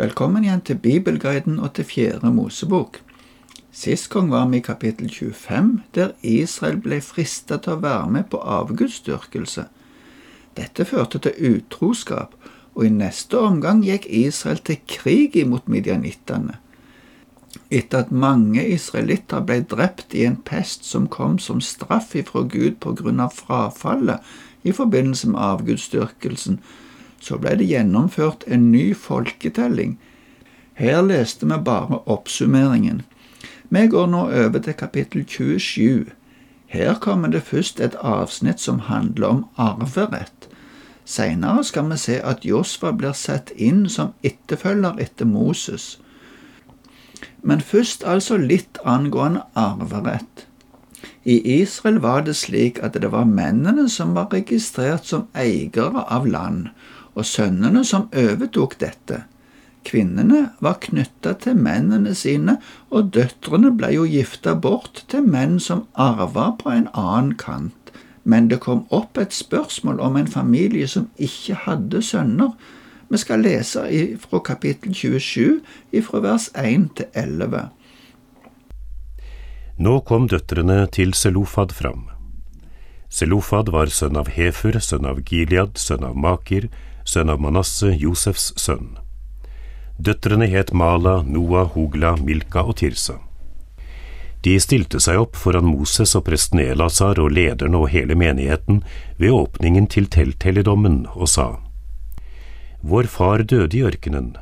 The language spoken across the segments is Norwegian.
Velkommen igjen til Bibelguiden og til Fjerde Mosebok. Sist gang var vi i kapittel 25, der Israel ble fristet til å være med på avgudsdyrkelse. Dette førte til utroskap, og i neste omgang gikk Israel til krig imot midjanittene. Etter at mange israelitter ble drept i en pest som kom som straff ifra Gud på grunn av frafallet i forbindelse med avgudsdyrkelsen, så ble det gjennomført en ny folketelling. Her leste vi bare oppsummeringen. Vi går nå over til kapittel 27. Her kommer det først et avsnitt som handler om arverett. Seinere skal vi se at Josfa blir satt inn som etterfølger etter Moses. Men først altså litt angående arverett. I Israel var det slik at det var mennene som var registrert som eiere av land, og sønnene som overtok dette. Kvinnene var knytta til mennene sine, og døtrene ble jo gifta bort til menn som arva på en annen kant. Men det kom opp et spørsmål om en familie som ikke hadde sønner. Vi skal lese fra kapittel 27, fra vers 1 til 11. Nå kom døtrene til Selofad fram. Selofad var sønn av Hefer, sønn av Gilead, sønn av Maker, sønn av Manasse, Josefs sønn. Døtrene het Mala, Noah, Hogla, Milka og Tirsa. De stilte seg opp foran Moses og presten Elasar og lederne og hele menigheten ved åpningen til telthelligdommen og sa, Vår far døde i ørkenen,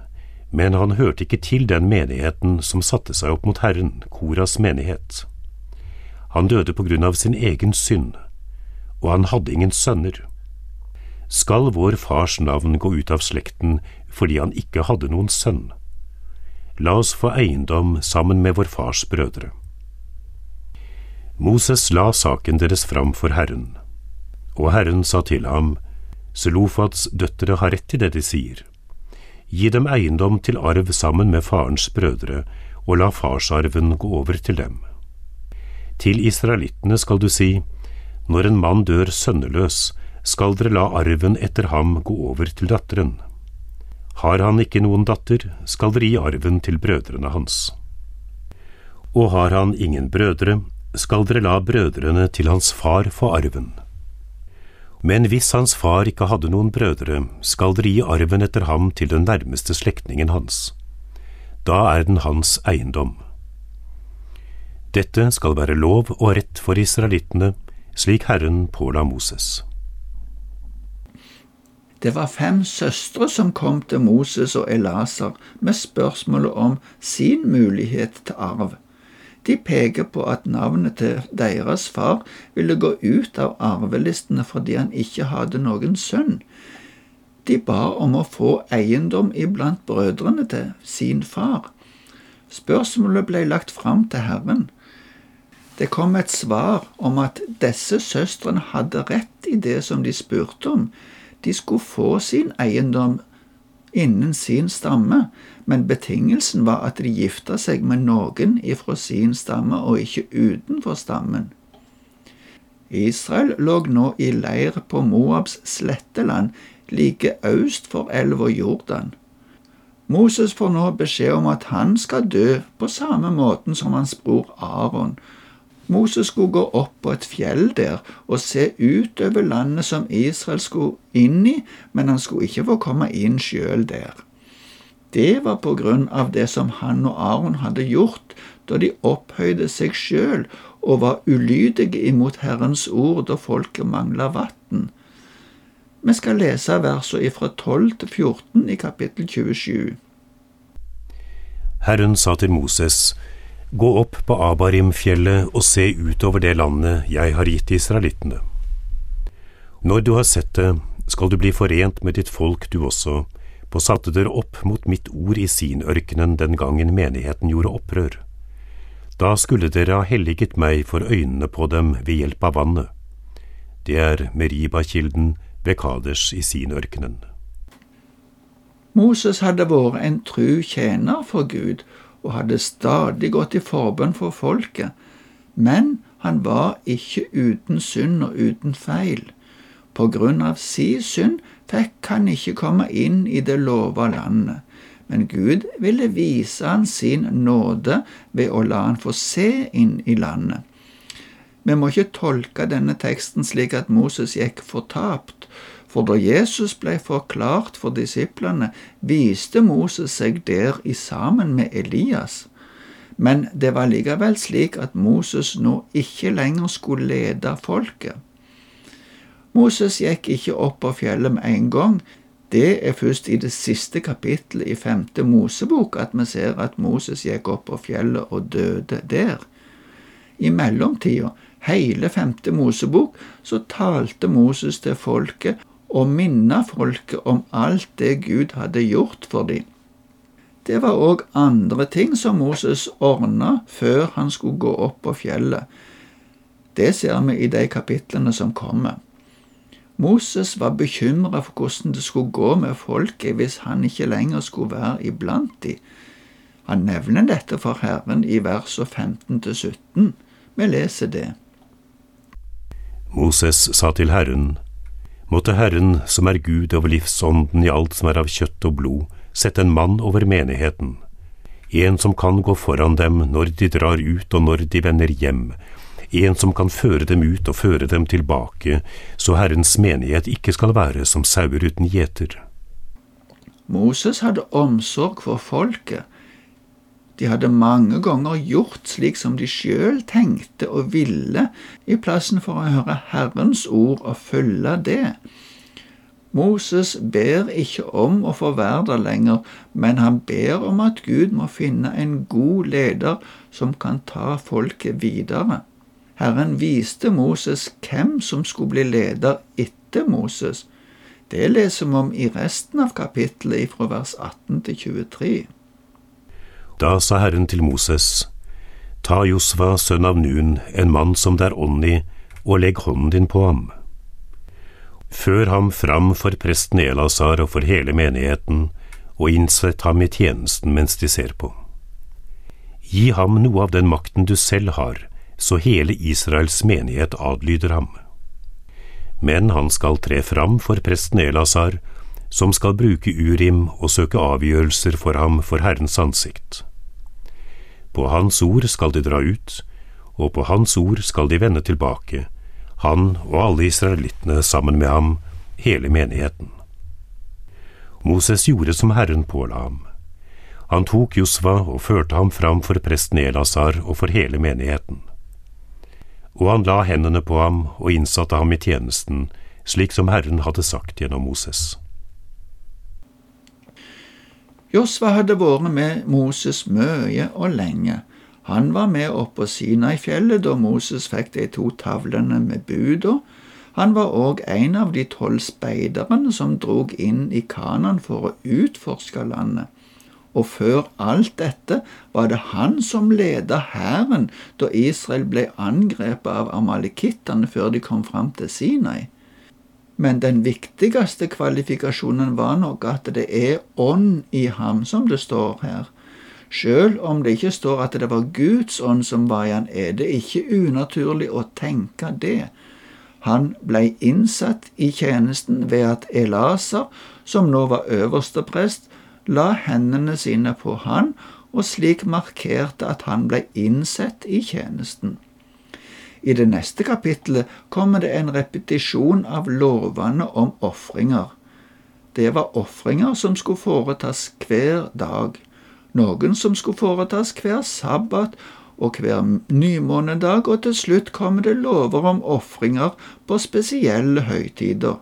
men han hørte ikke til den menigheten som satte seg opp mot Herren, Koras menighet. Han døde på grunn av sin egen synd, og han hadde ingen sønner skal vår fars navn gå ut av slekten fordi han ikke hadde noen sønn. La oss få eiendom sammen med vår fars brødre. Moses la saken deres fram for Herren, og Herren sa til ham, Selofads døtre har rett i det de sier. Gi dem eiendom til arv sammen med farens brødre, og la farsarven gå over til dem. Til israelittene skal du si, når en mann dør sønneløs, skal dere la arven etter ham gå over til datteren. Har han ikke noen datter, skal dere gi arven til brødrene hans. Og har han ingen brødre, skal dere la brødrene til hans far få arven. Men hvis hans far ikke hadde noen brødre, skal dere gi arven etter ham til den nærmeste slektningen hans. Da er den hans eiendom. Dette skal være lov og rett for israelittene, slik Herren påla Moses. Det var fem søstre som kom til Moses og Elaser med spørsmålet om sin mulighet til arv. De peker på at navnet til deres far ville gå ut av arvelistene fordi han ikke hadde noen sønn. De ba om å få eiendom iblant brødrene til sin far. Spørsmålet ble lagt fram til Herren. Det kom et svar om at disse søstrene hadde rett i det som de spurte om, de skulle få sin eiendom innen sin stamme, men betingelsen var at de gifta seg med noen ifra sin stamme og ikke utenfor stammen. Israel lå nå i leir på Moabs sletteland, like øst for elva Jordan. Moses får nå beskjed om at han skal dø på samme måten som hans bror Aron, Moses skulle gå opp på et fjell der og se ut over landet som Israel skulle inn i, men han skulle ikke få komme inn sjøl der. Det var på grunn av det som han og Aron hadde gjort da de opphøyde seg sjøl og var ulydige imot Herrens ord da folket mangla vann. Vi skal lese versene fra 12 til 14 i kapittel 27. Herren sa til Moses, Gå opp på Abarimfjellet og se utover det landet jeg har gitt israelittene. Når du har sett det, skal du bli forent med ditt folk du også, på satte dere opp mot mitt ord i Sinørkenen den gangen menigheten gjorde opprør. Da skulle dere ha helliget meg for øynene på dem ved hjelp av vannet. Det er Meriba-kilden ved Kaders i Sinørkenen. Moses hadde vært en tru tjener for Gud og hadde stadig gått i forbønn for folket, men han var ikke uten synd og uten feil. På grunn av si synd fikk han ikke komme inn i det lova landet, men Gud ville vise han sin nåde ved å la han få se inn i landet. Vi må ikke tolke denne teksten slik at Moses gikk fortapt, for da Jesus ble forklart for disiplene, viste Moses seg der i sammen med Elias. Men det var likevel slik at Moses nå ikke lenger skulle lede folket. Moses gikk ikke opp på fjellet med en gang. Det er først i det siste kapittelet i femte Mosebok at vi ser at Moses gikk opp på fjellet og døde der. I mellomtida hele femte Mosebok, så talte Moses til folket og minne folket om alt det Gud hadde gjort for dem. Det var òg andre ting som Moses ordna før han skulle gå opp på fjellet. Det ser vi i de kapitlene som kommer. Moses var bekymra for hvordan det skulle gå med folket hvis han ikke lenger skulle være iblant dem. Han nevner dette for Herren i versene 15 17. Vi leser det. Moses sa til Herren, Måtte Herren, som er Gud over livsånden i alt som er av kjøtt og blod, sette en mann over menigheten, en som kan gå foran dem når de drar ut og når de vender hjem, en som kan føre dem ut og føre dem tilbake, så Herrens menighet ikke skal være som sauer uten gjeter. Moses hadde omsorg for folket, de hadde mange ganger gjort slik som de sjøl tenkte og ville, i plassen for å høre Herrens ord og følge det. Moses ber ikke om å få være der lenger, men han ber om at Gud må finne en god leder som kan ta folket videre. Herren viste Moses hvem som skulle bli leder etter Moses. Det leser vi om i resten av kapittelet fra vers 18 til 23. Da sa Herren til Moses, Ta Josva, sønn av Nun, en mann som det er ånd i, og legg hånden din på ham. Før ham fram for presten Elasar og for hele menigheten, og innsett ham i tjenesten mens de ser på. Gi ham noe av den makten du selv har, så hele Israels menighet adlyder ham. Men han skal tre fram for presten Elasar, som skal bruke Urim og søke avgjørelser for ham for Herrens ansikt. På hans ord skal de dra ut, og på hans ord skal de vende tilbake, han og alle israelittene sammen med ham, hele menigheten. Moses gjorde som Herren påla ham. Han tok Josva og førte ham fram for presten Elasar og for hele menigheten. Og han la hendene på ham og innsatte ham i tjenesten, slik som Herren hadde sagt gjennom Moses. Josva hadde vært med Moses mye og lenge. Han var med opp på Sinai-fjellet da Moses fikk de to tavlene med buda. Han var òg en av de tolv speiderne som drog inn i Kanan for å utforske landet. Og før alt dette var det han som leda hæren da Israel ble angrepet av amalekittene før de kom fram til Sinai. Men den viktigste kvalifikasjonen var nok at det er ånd i ham, som det står her. Sjøl om det ikke står at det var Guds ånd som var i han, er det ikke unaturlig å tenke det. Han blei innsatt i tjenesten ved at Elaser, som nå var øverste prest, la hendene sine på han, og slik markerte at han blei innsett i tjenesten. I det neste kapittelet kommer det en repetisjon av lovene om ofringer. Det var ofringer som skulle foretas hver dag, noen som skulle foretas hver sabbat og hver nymånedag, og til slutt kommer det lover om ofringer på spesielle høytider.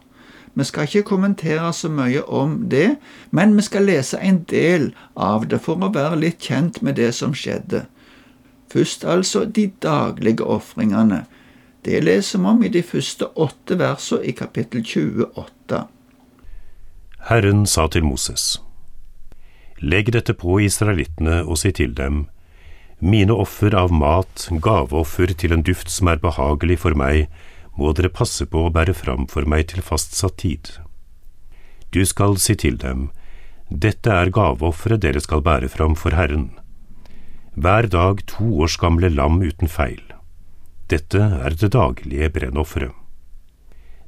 Vi skal ikke kommentere så mye om det, men vi skal lese en del av det for å være litt kjent med det som skjedde. Først altså de daglige ofringene. Det leser vi om i de første åtte versene i kapittel 28. Herren sa til Moses, Legg dette på israelittene og si til dem, Mine offer av mat, gaveoffer til en duft som er behagelig for meg, må dere passe på å bære fram for meg til fastsatt tid. Du skal si til dem, Dette er gaveofferet dere skal bære fram for Herren hver dag to års gamle lam uten feil. Dette er det daglige brennofferet.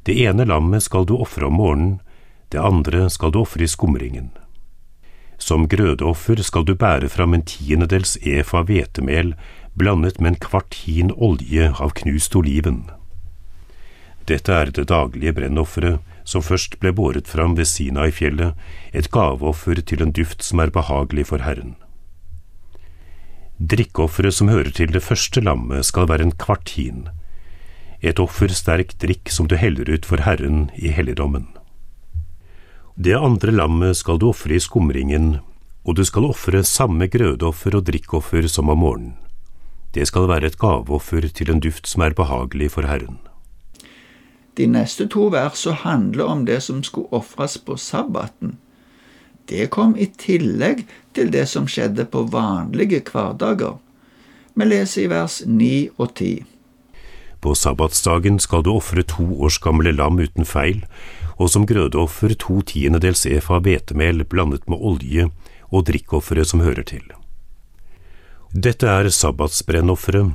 Det ene lammet skal du ofre om morgenen, det andre skal du ofre i skumringen. Som grødeoffer skal du bære fram en tiendedels efa hvetemel blandet med en kvart hin olje av knust oliven. Dette er det daglige brennofferet som først ble båret fram ved Sina i fjellet, et gaveoffer til en duft som er behagelig for Herren. Drikkeofferet som hører til det første lammet, skal være en kvartin, et offer sterk drikk som du heller ut for Herren i helligdommen. Det andre lammet skal du ofre i skumringen, og du skal ofre samme grødeoffer og drikkoffer som om morgenen. Det skal være et gaveoffer til en duft som er behagelig for Herren. De neste to versene handler om det som skulle ofres på sabbaten. Det kom i tillegg til det som skjedde på vanlige hverdager. Vi leser i vers 9 og 10. På sabbatsdagen skal du ofre to års gamle lam uten feil, og som grødeoffer to tiendedels efa hvetemel blandet med olje og drikkofferet som hører til. Dette er sabbatsbrennofferet,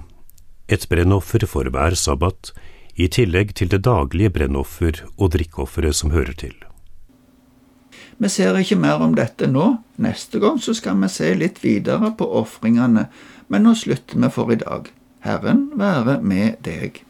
et brennoffer for hver sabbat, i tillegg til det daglige brennoffer og drikkofferet som hører til. Vi ser ikke mer om dette nå. Neste gang så skal vi se litt videre på ofringene, men nå slutter vi for i dag. Herren være med deg.